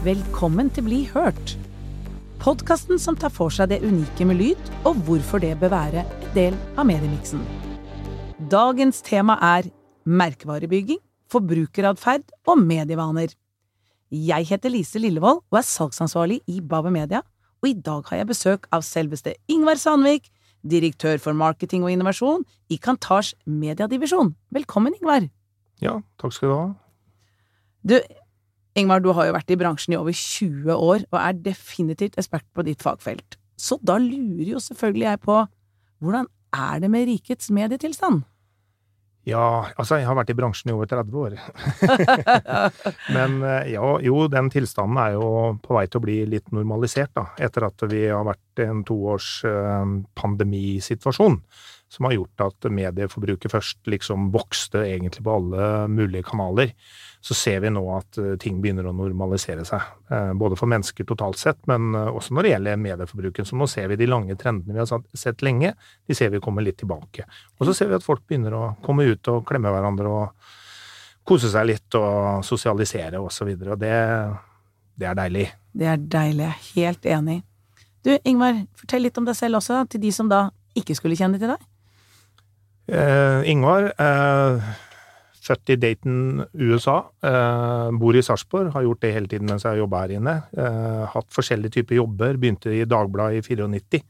Velkommen til Bli hørt. Podkasten som tar for seg det unike med lyd, og hvorfor det bør være en del av mediemiksen. Dagens tema er merkevarebygging, forbrukeratferd og medievaner. Jeg heter Lise Lillevold og er salgsansvarlig i Bave Media, og i dag har jeg besøk av selveste Ingvar Sandvik, direktør for marketing og innovasjon i Kantars mediedivisjon. Velkommen, Ingvar. Ja, takk skal du ha. Du, Ingvar, du har jo vært i bransjen i over 20 år, og er definitivt ekspert på ditt fagfelt. Så da lurer jo selvfølgelig jeg på, hvordan er det med rikets medietilstand? Ja, altså, jeg har vært i bransjen i over 30 år. Men eh, ja, jo, den tilstanden er jo på vei til å bli litt normalisert, da. Etter at vi har vært i en toårs eh, pandemisituasjon som har gjort at medieforbruket først liksom vokste egentlig på alle mulige kanaler. Så ser vi nå at eh, ting begynner å normalisere seg, eh, både for mennesker totalt sett, men eh, også når det gjelder medieforbruket. Så nå ser vi de lange trendene vi har sett lenge, de ser vi kommer litt tilbake. Og så ser vi at folk begynner å komme ut og klemme hverandre og kose seg litt og sosialisere og så videre, og det, det er deilig. Det er deilig, jeg er helt enig. Du, Ingvar, fortell litt om deg selv også, til de som da ikke skulle kjenne til deg. Uh, Ingvar, eh, født i Dayton, USA. eh, bor i Sarpsborg. Har gjort det hele tiden mens jeg har jobba her inne. hatt forskjellige typer jobber. Begynte i Dagbladet i 94.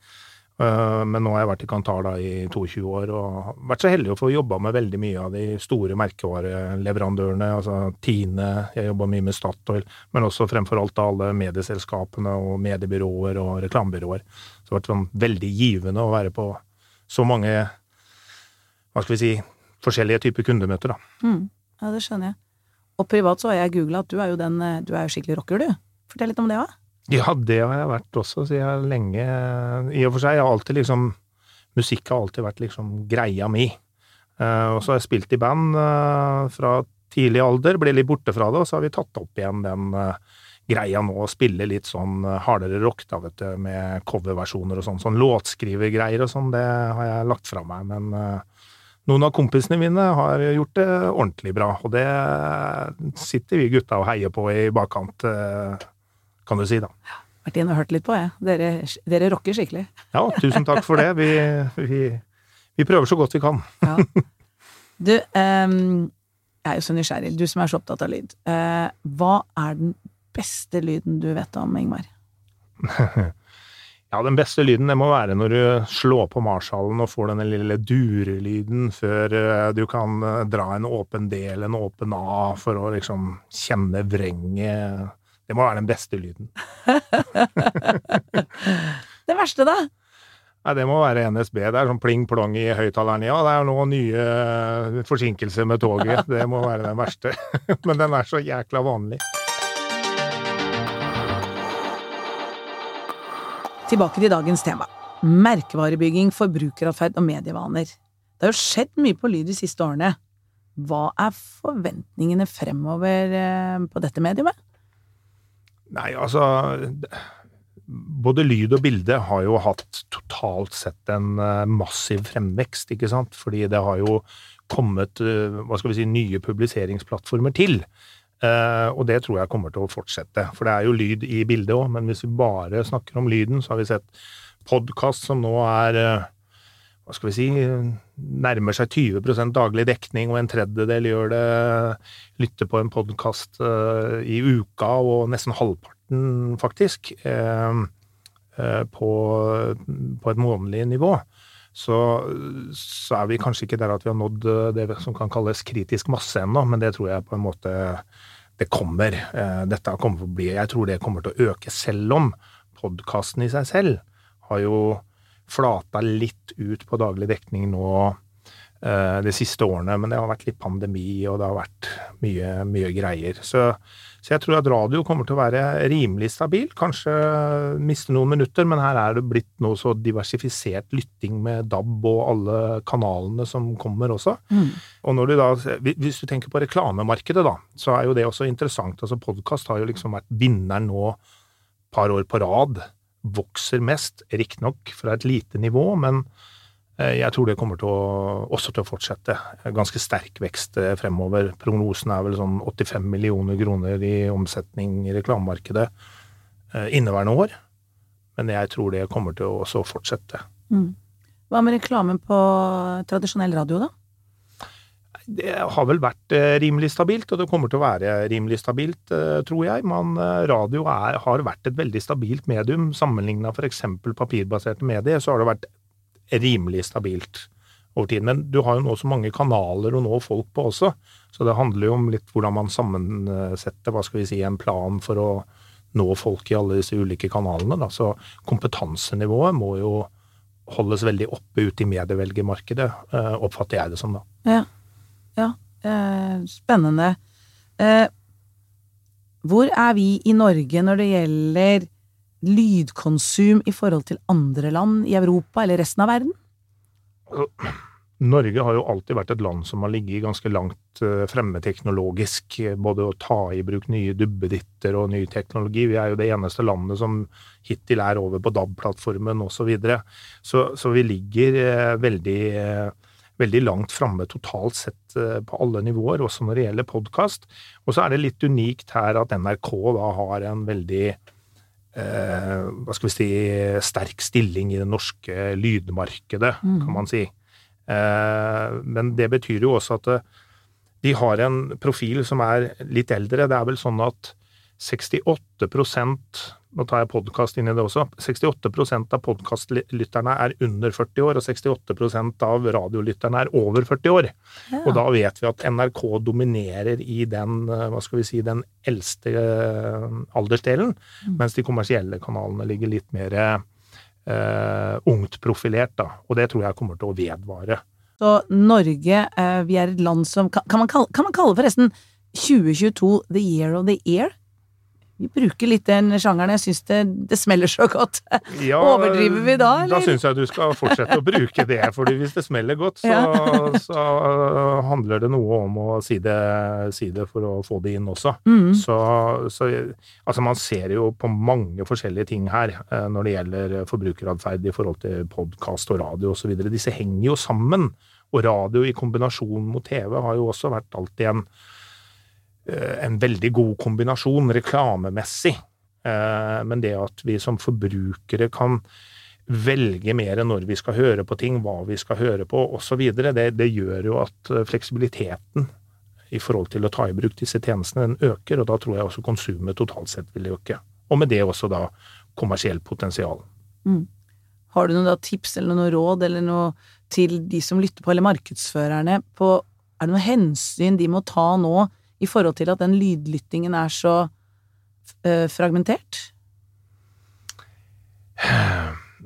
men nå har jeg vært i Kantar da i 22 år og vært så heldig å få jobba med veldig mye av de store merkevareleverandørene. Altså Tine, jeg jobba mye med Statoil, men også fremfor alt alle medieselskapene og mediebyråer og reklamebyråer. Så det har vært sånn veldig givende å være på så mange hva skal vi si, forskjellige typer kundemøter, da. Mm. Ja, det skjønner jeg. Og privat så har jeg googla at du er jo den eh, Du er jo skikkelig rocker, du. Fortell litt om det òg. Ja, det har jeg vært også, sier jeg lenge. I og for seg. Jeg har alltid liksom Musikk har alltid vært liksom greia mi. Uh, og så har jeg spilt i band uh, fra tidlig alder, ble litt borte fra det, og så har vi tatt opp igjen den uh, greia nå å spille litt sånn hardere rock, da, vet du, med coverversjoner og sånn. Sånn låtskrivergreier og sånn, det har jeg lagt fra meg, men noen av kompisene mine har gjort det ordentlig bra, og det sitter vi gutta og heier på i bakkant, eh, kan du si, da. Vært inne og hørt litt på, jeg. Dere, dere rocker skikkelig. Ja, tusen takk for det. Vi, vi, vi prøver så godt vi kan. Ja. Du, um, jeg er jo så nysgjerrig, du som er så opptatt av lyd. Uh, hva er den beste lyden du vet om, Ingmar? Ja, den beste lyden det må være når du slår på Marshallen og får denne lille durelyden før eh, du kan eh, dra en åpen del, en åpen A, for å liksom kjenne vrenget. Det må være den beste lyden. det verste, da? Nei, Det må være NSB. Det er sånn pling-plong i høyttaleren. Ja, det er nå nye eh, forsinkelser med toget. Det må være den verste. Men den er så jækla vanlig. Tilbake til dagens tema. Merkevarebygging, forbrukeratferd og medievaner. Det har jo skjedd mye på lyd de siste årene. Hva er forventningene fremover eh, på dette mediumet? Nei, altså Både lyd og bilde har jo hatt totalt sett en eh, massiv fremvekst, ikke sant? Fordi det har jo kommet eh, hva skal vi si, nye publiseringsplattformer til. Uh, og det tror jeg kommer til å fortsette. For det er jo lyd i bildet òg, men hvis vi bare snakker om lyden, så har vi sett podkast som nå er uh, hva skal vi si nærmer seg 20% daglig dekning, og en tredjedel gjør det lytter på en podkast uh, i uka, og nesten halvparten, faktisk, på, på et månedlig nivå. Så, så, er vi kanskje ikke der at vi har nådd det som kan kalles kritisk masse ennå, men det tror jeg på en måte det kommer. Eh, dette kommer til å bli Jeg tror det kommer til å øke, selv om podkasten i seg selv har jo flata litt ut på daglig dekning nå eh, de siste årene. Men det har vært litt pandemi, og det har vært mye, mye greier. Så så jeg tror at radio kommer til å være rimelig stabil. Kanskje miste noen minutter, men her er det blitt noe så diversifisert lytting med DAB og alle kanalene som kommer også. Mm. Og når du da, hvis du tenker på reklamemarkedet, da, så er jo det også interessant. Altså Podkast har jo liksom vært vinneren nå par år på rad. Vokser mest, riktignok fra et lite nivå, men jeg tror det kommer til å, også til å fortsette. Ganske sterk vekst eh, fremover. Prognosen er vel sånn 85 millioner kroner i omsetning i reklamemarkedet eh, inneværende år. Men jeg tror det kommer til å også fortsette. Mm. Hva med reklamen på tradisjonell radio, da? Det har vel vært rimelig stabilt, og det kommer til å være rimelig stabilt, tror jeg. Men radio er, har vært et veldig stabilt medium. Sammenligna f.eks. papirbaserte medier, så har det vært rimelig stabilt over tid. Men du har jo nå så mange kanaler å nå folk på også, så det handler jo om litt hvordan man sammensetter hva skal vi si, en plan for å nå folk i alle disse ulike kanalene. Da. Så kompetansenivået må jo holdes veldig oppe ute i medievelgermarkedet, eh, oppfatter jeg det som da. Ja. ja. Eh, spennende. Eh, hvor er vi i Norge når det gjelder lydkonsum i forhold til andre land i Europa eller resten av verden? Norge har jo alltid vært et land som har ligget ganske langt fremme teknologisk. Både å ta i bruk nye dubbeditter og ny teknologi. Vi er jo det eneste landet som hittil er over på DAB-plattformen osv. Så, videre. så Så vi ligger veldig, veldig langt framme totalt sett på alle nivåer, også når det gjelder podkast. Og så er det litt unikt her at NRK da har en veldig eh, hva skal vi si, sterk stilling i det norske lydmarkedet, mm. kan man si. Eh, men det betyr jo også at eh, de har en profil som er litt eldre. Det er vel sånn at 68% nå tar jeg podkast inn i det også, 68% av podkastlytterne er under 40 år, og 68% av radiolytterne er over 40 år. Ja. Og da vet vi at NRK dominerer i den, eh, hva skal vi si, den eldste eh, aldersdelen, mm. mens de kommersielle kanalene ligger litt mer eh, ungt profilert, da. Og det tror jeg kommer til å vedvare. Så Norge, uh, vi er et land som Kan, man, kalle, kan man kalle forresten 2022 the year of the ear? Vi bruker litt den sjangeren. Jeg syns det, det, smeller så godt. Ja, Overdriver vi da, eller? Da syns jeg du skal fortsette å bruke det. for hvis det smeller godt, så, ja. så handler det noe om å si det, si det, for å få det inn også. Mm. Så, så, altså man ser jo på mange forskjellige ting her eh, når det gjelder forbrukeratferd i forhold til podkast og radio osv. Disse henger jo sammen. Og radio i kombinasjon mot TV har jo også vært alltid en en veldig god kombinasjon reklamemessig. Eh, men det at vi som forbrukere kan velge mer når vi skal høre på ting, hva vi skal høre på osv., det, det gjør jo at eh, fleksibiliteten i forhold til å ta i bruk disse tjenestene, den øker, og da tror jeg også konsumet totalt sett vil øke. Og med det også da kommersielt potensial. Mm. Har du noen tips eller noen råd eller noe til de som lytter på, eller markedsførerne, på er det noen hensyn de må ta nå i forhold til at den lydlyttingen er så uh, fragmentert?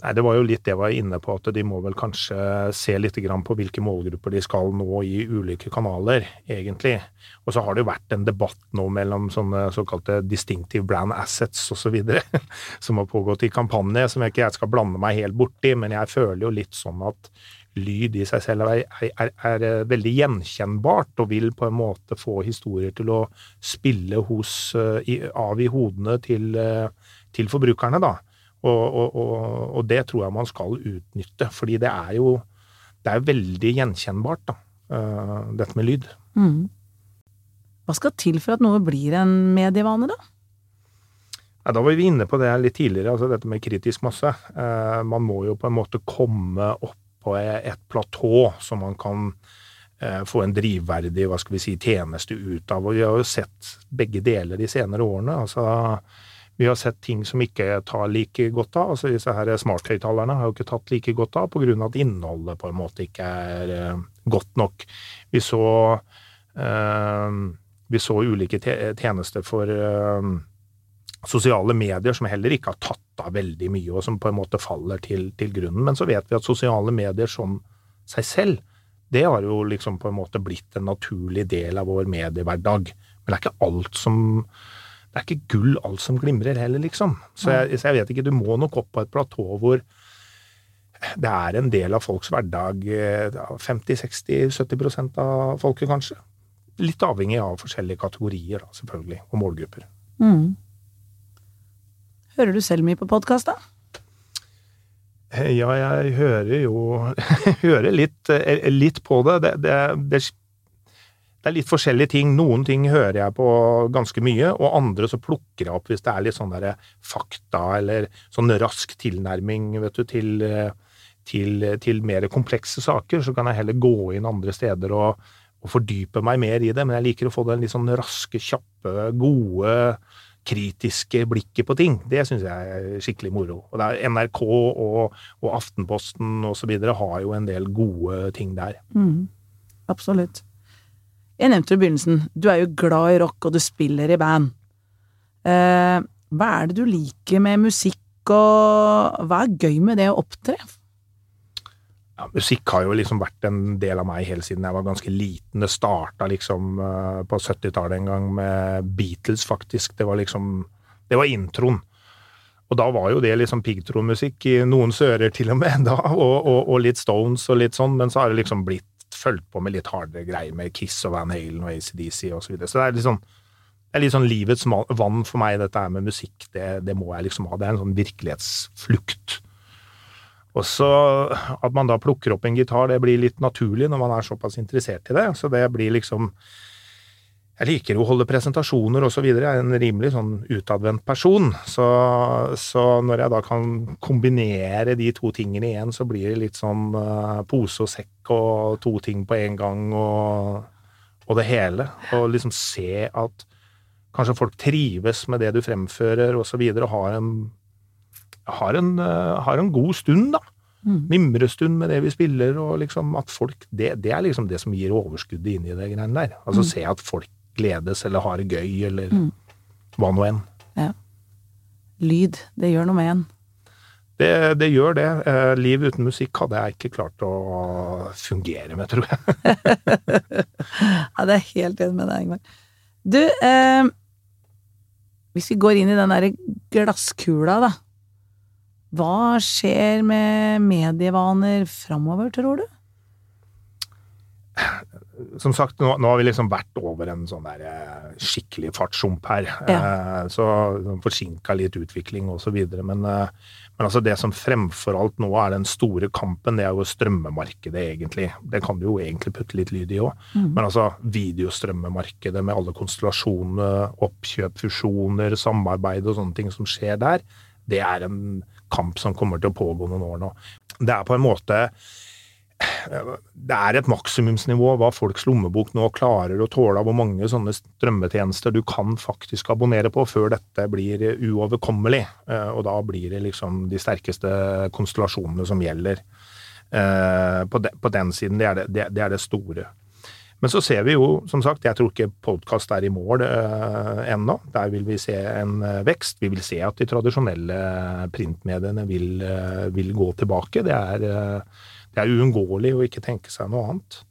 Nei, Det var jo litt det jeg var inne på, at de må vel kanskje se litt på hvilke målgrupper de skal nå i ulike kanaler, egentlig. Og så har det jo vært en debatt nå mellom sånne såkalte distinctive brand assets osv., som har pågått i kampanje, som jeg ikke jeg skal blande meg helt borti, men jeg føler jo litt sånn at lyd i seg selv er, er, er, er, eh, veldig gjenkjennbart, og vil på en måte få historier til å spille hos, uh, i, av i hodene til, uh, til forbrukerne, da. Og, og, og, og, det tror jeg man skal utnytte, fordi det er jo det er veldig gjenkjennbart, da, dette med lyd. Mm. Hva skal til for at noe blir en medievane, da? Ja, da var vi inne på det litt tidligere, altså dette med kritisk masse. man må jo på en måte komme opp på et platå som man kan eh, få en drivverdig hva skal vi si, tjeneste ut av. Og vi har jo sett begge deler de senere årene. altså vi har sett ting som ikke tar like godt av. altså Disse her smarthøyttalerne har jo ikke tatt like godt av pga. at innholdet på en måte ikke er uh, godt nok. Vi så, uh, vi så ulike tjenester for uh, sosiale medier som heller ikke har tatt av veldig mye, og som på en måte faller til, til, grunnen. Men så vet vi at sosiale medier som seg selv, det har jo liksom på en måte blitt en naturlig del av vår mediehverdag. Men det er ikke alt som Det er ikke gull alt som glimrer heller, liksom. Så jeg, så jeg vet ikke, du må nok opp på et platå hvor det er en del av folks hverdag. 50-60-70% av folket, kanskje. Litt avhengig av forskjellige kategorier, da, selvfølgelig, og målgrupper. Mm. Hører du selv mye på podkast, da? Ja, jeg hører jo hører litt, eh, litt på det. Det, det, det. det, er litt forskjellige ting. Noen ting hører jeg på ganske mye, og andre så plukker jeg opp hvis det er litt sånn derre fakta eller sånn rask tilnærming vet du, til, til, til, mer komplekse saker. Så kan jeg heller gå inn andre steder og, og fordype meg mer i det. Men jeg liker å få den litt sånn raske, kjappe, gode kritiske blikket på ting. Det syns jeg er skikkelig moro. Og det NRK og, og Aftenposten osv. har jo en del gode ting der. Mm, absolutt. Jeg nevnte i begynnelsen, du er jo glad i rock, og du spiller i band. Eh, hva er det du liker med musikk, og hva er gøy med det å opptre? Ja, musikk har jo liksom vært en del av meg helt siden jeg var ganske liten. Det starta liksom uh, på 70-tallet en gang med Beatles, faktisk. Det var liksom Det var introen. Og da var jo det liksom piggtrådmusikk i noens ører til og med, da, og, og, og, litt Stones og litt sånn, men så har det liksom blitt fulgt på med litt hardere greier med Kiss og Van Halen og ACDC og så videre. Så det er litt sånn det er litt sånn livets vann for meg, dette her med musikk. Det, det må jeg liksom ha. Det er en sånn virkelighetsflukt. Og så At man da plukker opp en gitar, det blir litt naturlig når man er såpass interessert i det. Så det blir liksom Jeg liker å holde presentasjoner osv. Jeg er en rimelig sånn utadvendt person. Så, så, når jeg da kan kombinere de to tingene igjen, så blir det litt sånn uh, pose og sekk og to ting på en gang og, og det hele. Og liksom se at kanskje folk trives med det du fremfører osv. Og, så videre, og har en har en, uh, har en god stund, da. Mm. Mimrestund med det vi spiller, og liksom at folk det, det, er liksom det som gir overskuddet inn i det greiene der. Altså mm. se at folk gledes eller har det gøy, eller mm. hva nå enn. Ja. Lyd, det gjør noe med en. Det, det, gjør det. Eh, liv uten musikk hadde jeg ikke klart å fungere med, tror jeg. ja, det er helt enig med deg, Ingvar. Du, eh, hvis vi går inn i den derre glasskula, da. Hva skjer med medievaner framover, tror du? Som sagt, nå, nå, har vi liksom vært over en sånn der eh, skikkelig fartshump her. Ja. Eh, så forsinka litt utvikling og så videre. Men, eh, men altså det som fremfor alt nå er den store kampen, det er jo strømmemarkedet, egentlig. Det kan du jo egentlig putte litt lyd i òg. Mm. Men altså videostrømmemarkedet med alle konstellasjonene, oppkjøp, fusjoner, samarbeid og sånne ting som skjer der, det er en kamp som kommer til å pågå noen år nå. Det er på en måte det er et maksimumsnivå hva folks lommebok nå klarer å tåle av hvor mange sånne strømmetjenester du kan faktisk abonnere på før dette blir uoverkommelig. Eh, og da blir det liksom de sterkeste konstellasjonene som gjelder. Eh, på den siden, det er det, det er det store. Men så ser vi jo, som sagt, jeg tror ikke podkast er i mål uh, ennå. Der vil vi se en uh, vekst. Vi vil se at de tradisjonelle printmediene vil, uh, vil gå tilbake. Det er, det er uunngåelig å ikke tenke seg noe annet.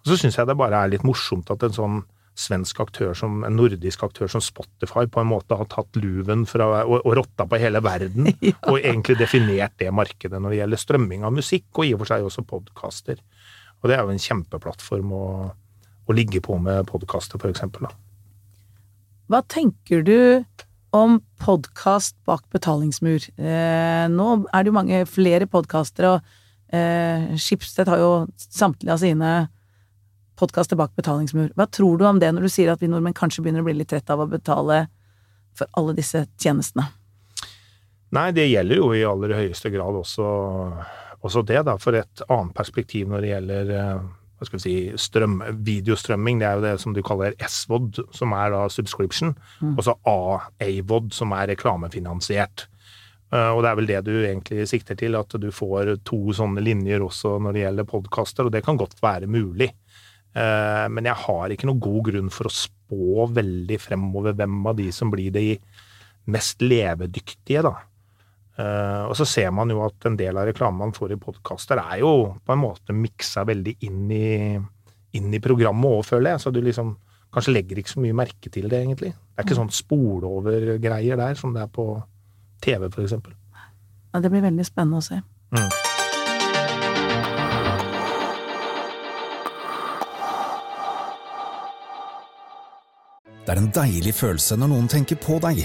Og så syns jeg det bare er litt morsomt at en sånn svensk aktør som, en nordisk aktør som Spotify på en måte har tatt luven fra, og, og rotta på hele verden, ja. og egentlig definert det markedet når det gjelder strømming av musikk, og i og for seg også podkaster. Og det er jo en kjempeplattform å å ligge på med podkaster, eksempel. Hva tenker du om podkast bak betalingsmur? Eh, nå er det jo mange flere podkastere, og eh, Schibsted har jo samtlige av sine podkaster bak betalingsmur. Hva tror du om det når du sier at vi nordmenn kanskje begynner å bli litt trett av å betale for alle disse tjenestene? Nei, det gjelder jo i aller høyeste grad også, også det, da. For et annet perspektiv når det gjelder eh, hva skal vi si, strøm, videostrømming, det er jo det som du kaller SVOD, som er da subscription, mm. og så AAVOD, som er reklamefinansiert. Uh, og det er vel det du egentlig sikter til, at du får to sånne linjer også når det gjelder podkaster, og det kan godt være mulig. Uh, men jeg har ikke noen god grunn for å spå veldig fremover hvem av de som blir de mest levedyktige, da. Uh, og så ser man jo at en del av reklamen man får i podkaster, er jo på en måte miksa veldig inn i, inn i programmet òg, føler jeg. Så du liksom kanskje legger ikke så mye merke til det, egentlig. Det er ikke mm. sånn spole over-greier der, som det er på TV, for eksempel. Ja, det blir veldig spennende å se. Mm. Det er en deilig følelse når noen tenker på deg.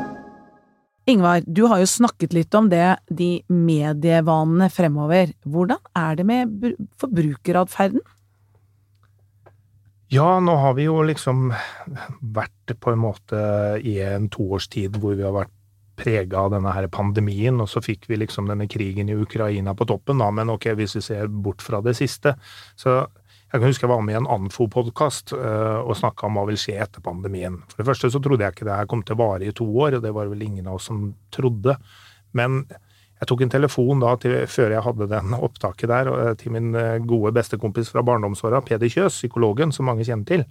Ingvar, du har jo snakket litt om det, de medievanene fremover. Hvordan er det med br- forbrukeratferden? Ja, nå har vi jo liksom vært på en måte i en toårstid hvor vi har vært prega av denne her pandemien, og så fikk vi liksom denne krigen i Ukraina på toppen, da, men ok, hvis vi ser bort fra det siste, så jeg kan huske jeg var med i en Anfo-podkast og snakka om hva vil skje etter pandemien. For det første så trodde jeg ikke det her kom til å vare i to år, og det var vel ingen av oss som trodde. Men jeg tok en telefon da til, før jeg hadde den opptaket der, eh, til min eh, gode bestekompis fra barndomsåra, Peder Kjøs, psykologen, som mange kjenner til.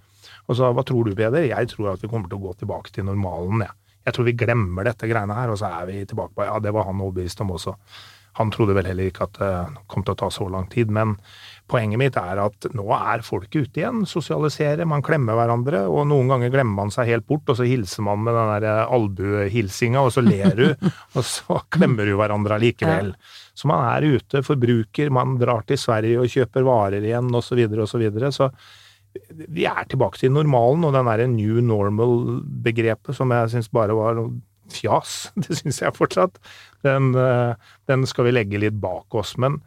Og sa hva tror du, Peder? Jeg tror at vi kommer til å gå tilbake til normalen, jeg. Jeg tror vi glemmer dette greiene her, og så er vi tilbake på Ja, det var han overbevist om også. Han trodde vel heller ikke at det kom til å ta så lang tid, men poenget mitt er at nå er folk ute igjen, sosialiserer, man klemmer hverandre, og noen ganger glemmer man seg helt bort, og så hilser man med den der albuehilsinga, og så ler du, og så klemmer du hverandre allikevel. Så man er ute, forbruker, man drar til Sverige og kjøper varer igjen, og så videre og så. Så vi er tilbake til normalen, og den derre new normal-begrepet som jeg syns bare var fjas, det syns jeg fortsatt, den, eh, den skal vi legge litt bak oss. Men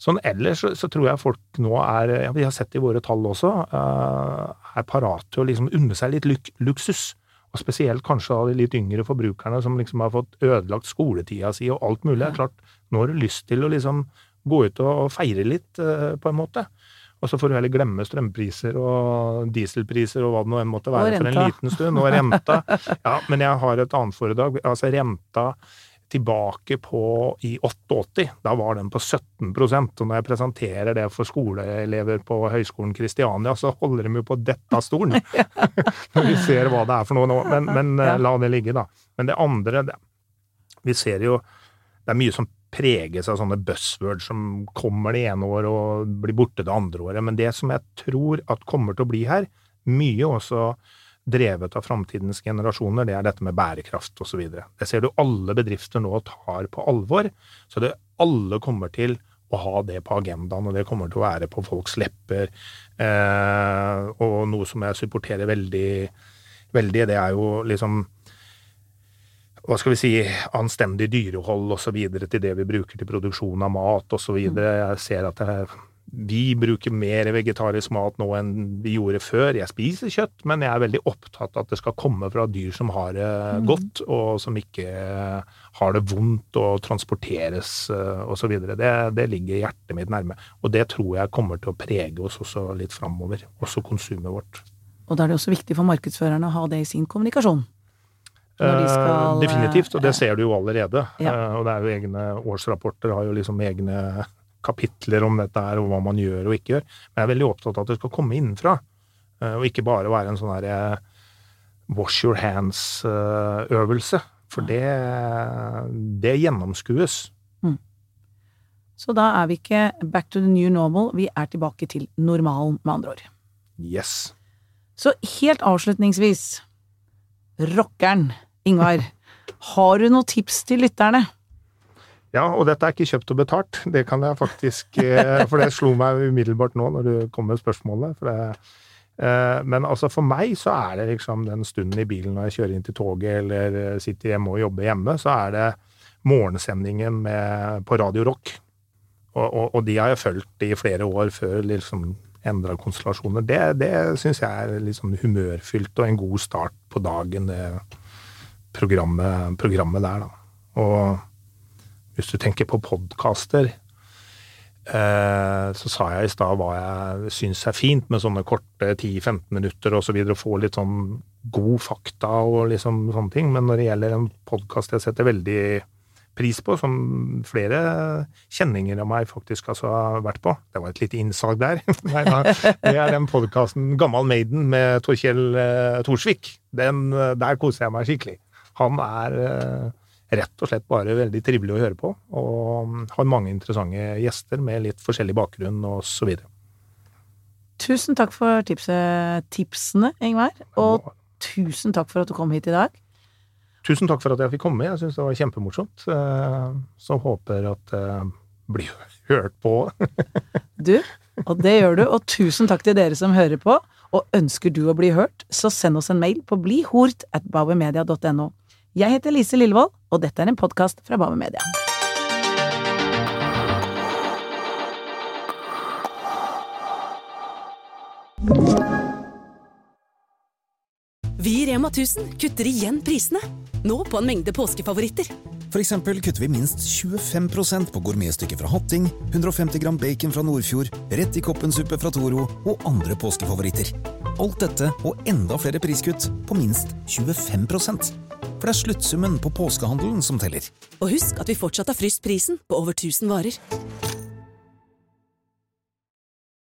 sånn ellers så, så tror jeg folk nå er, ja, vi har sett i våre tall også, uh, er parat til å liksom unne seg litt luk luksus. Og spesielt kanskje av de litt yngre forbrukerne som liksom har fått ødelagt skoletida si og alt mulig. Det er klart, nå har du lyst til å liksom gå ut og feire litt, uh, på en måte. Og så får du heller glemme strømpriser og dieselpriser og hva det nå enn måtte være for en liten stund. Og renta. Ja, men jeg har et annet foredrag. Altså renta tilbake på i 88, da var den på 17% og når jeg presenterer det for skoleelever på Høgskolen Kristiania, så holder de jo på dette stolen når vi ser hva det er for noe nå. Men, men eh, Ja. la det ligge, da. Men det andre det, Vi ser jo Det er mye som preges av sånne buzzwords som kommer det ene året og blir borte det andre året. Men det som jeg tror at kommer til å bli her, mye også drevet av framtidens generasjoner, det er dette med bærekraft osv. Det ser du alle bedrifter nå tar på alvor. Så det alle kommer til å ha det på agendaen, og det kommer til å være på folks lepper. Eh, og noe som jeg supporterer veldig, veldig, det er jo liksom hva skal vi si, anstendig dyrehold osv. til det vi bruker til produksjon av mat osv. Jeg ser at det, vi bruker mer vegetarisk mat nå enn vi gjorde før. Jeg spiser kjøtt, men jeg er veldig opptatt av at det skal komme fra dyr som har det godt, og som ikke har det vondt og transporteres osv. Det, det ligger hjertet mitt nærme. Og det tror jeg kommer til å prege oss også litt framover. Også konsumet vårt. Og da er det også viktig for markedsførerne å ha det i sin kommunikasjon. De skal, Eh, Definitivt, og det eh, ser du jo allerede. Ja. Eh, Og det er jo egne årsrapporter, har jo liksom egne kapitler om dette her, og hva man gjør og ikke gjør. Men jeg er veldig opptatt av at det skal komme innenfra, eh, og ikke bare være en sånn herre wash your hands-øvelse. For det, det gjennomskues. Så da er vi ikke back to the new normal, vi er tilbake til normalen, med andre ord. Yes. Så helt avslutningsvis, rockeren Ingvar, har du noen tips til lytterne? Ja, og dette er ikke kjøpt og betalt. Det kan jeg faktisk eh, For det slo meg umiddelbart nå når du kom med spørsmålet. For det, eh, men altså for meg så er det liksom den stunden i bilen når jeg kjører inn til toget eller eh, sitter hjemme og jobber hjemme, så er det morgensendingen med, på Radio Rock. Og, og, og de har jeg fulgt i flere år før liksom endra konstellasjoner. Det, det syns jeg er sånn humørfylt og en god start på dagen, det programmet, programmet der, da. Og hvis du tenker på podkaster, eh, så sa jeg i stad hva jeg syns er fint med sånne korte 10-15 minutter videre, å få litt sånn god fakta og liksom sånne ting. Men når det gjelder en podkast jeg setter veldig pris på, som flere kjenninger av meg faktisk altså har vært på. Det var et lite innsalg der. Nei, det er den podkasten Gammal Maiden med Torkjell eh, Thorsvik. Eh, der koser jeg meg skikkelig. Han er eh, rett og slett bare veldig trivelig å høre på, og har mange interessante gjester med litt forskjellig bakgrunn og så videre. Tusen takk for tipset, tipsene, Ingvar. Og tusen takk for at du kom hit i dag. Tusen takk for at jeg fikk komme. Jeg syns det var kjempemorsomt. Eh, Så håper at det blir hørt på. Du, og det gjør du. Og tusen takk til dere som hører på. Og ønsker du å bli hørt, så send oss en mail på blihort at bauermedia.no. Jeg heter Lise Lillevold, og dette er en podkast fra Bame Media. Vi i Rema 1000 kutter igjen prisene. Nå på en mengde påskefavoritter. For eksempel kutter vi minst 25% på gourmetstykket fra Hatting, 150 gram bacon fra Nordfjord, rett i koppensuppe fra Toro og andre påskefavoritter. Alt dette og enda flere priskutt på minst 25 For det er sluttsummen på påskehandelen som teller. Og husk at vi fortsatt har fryst prisen på over 1000 varer.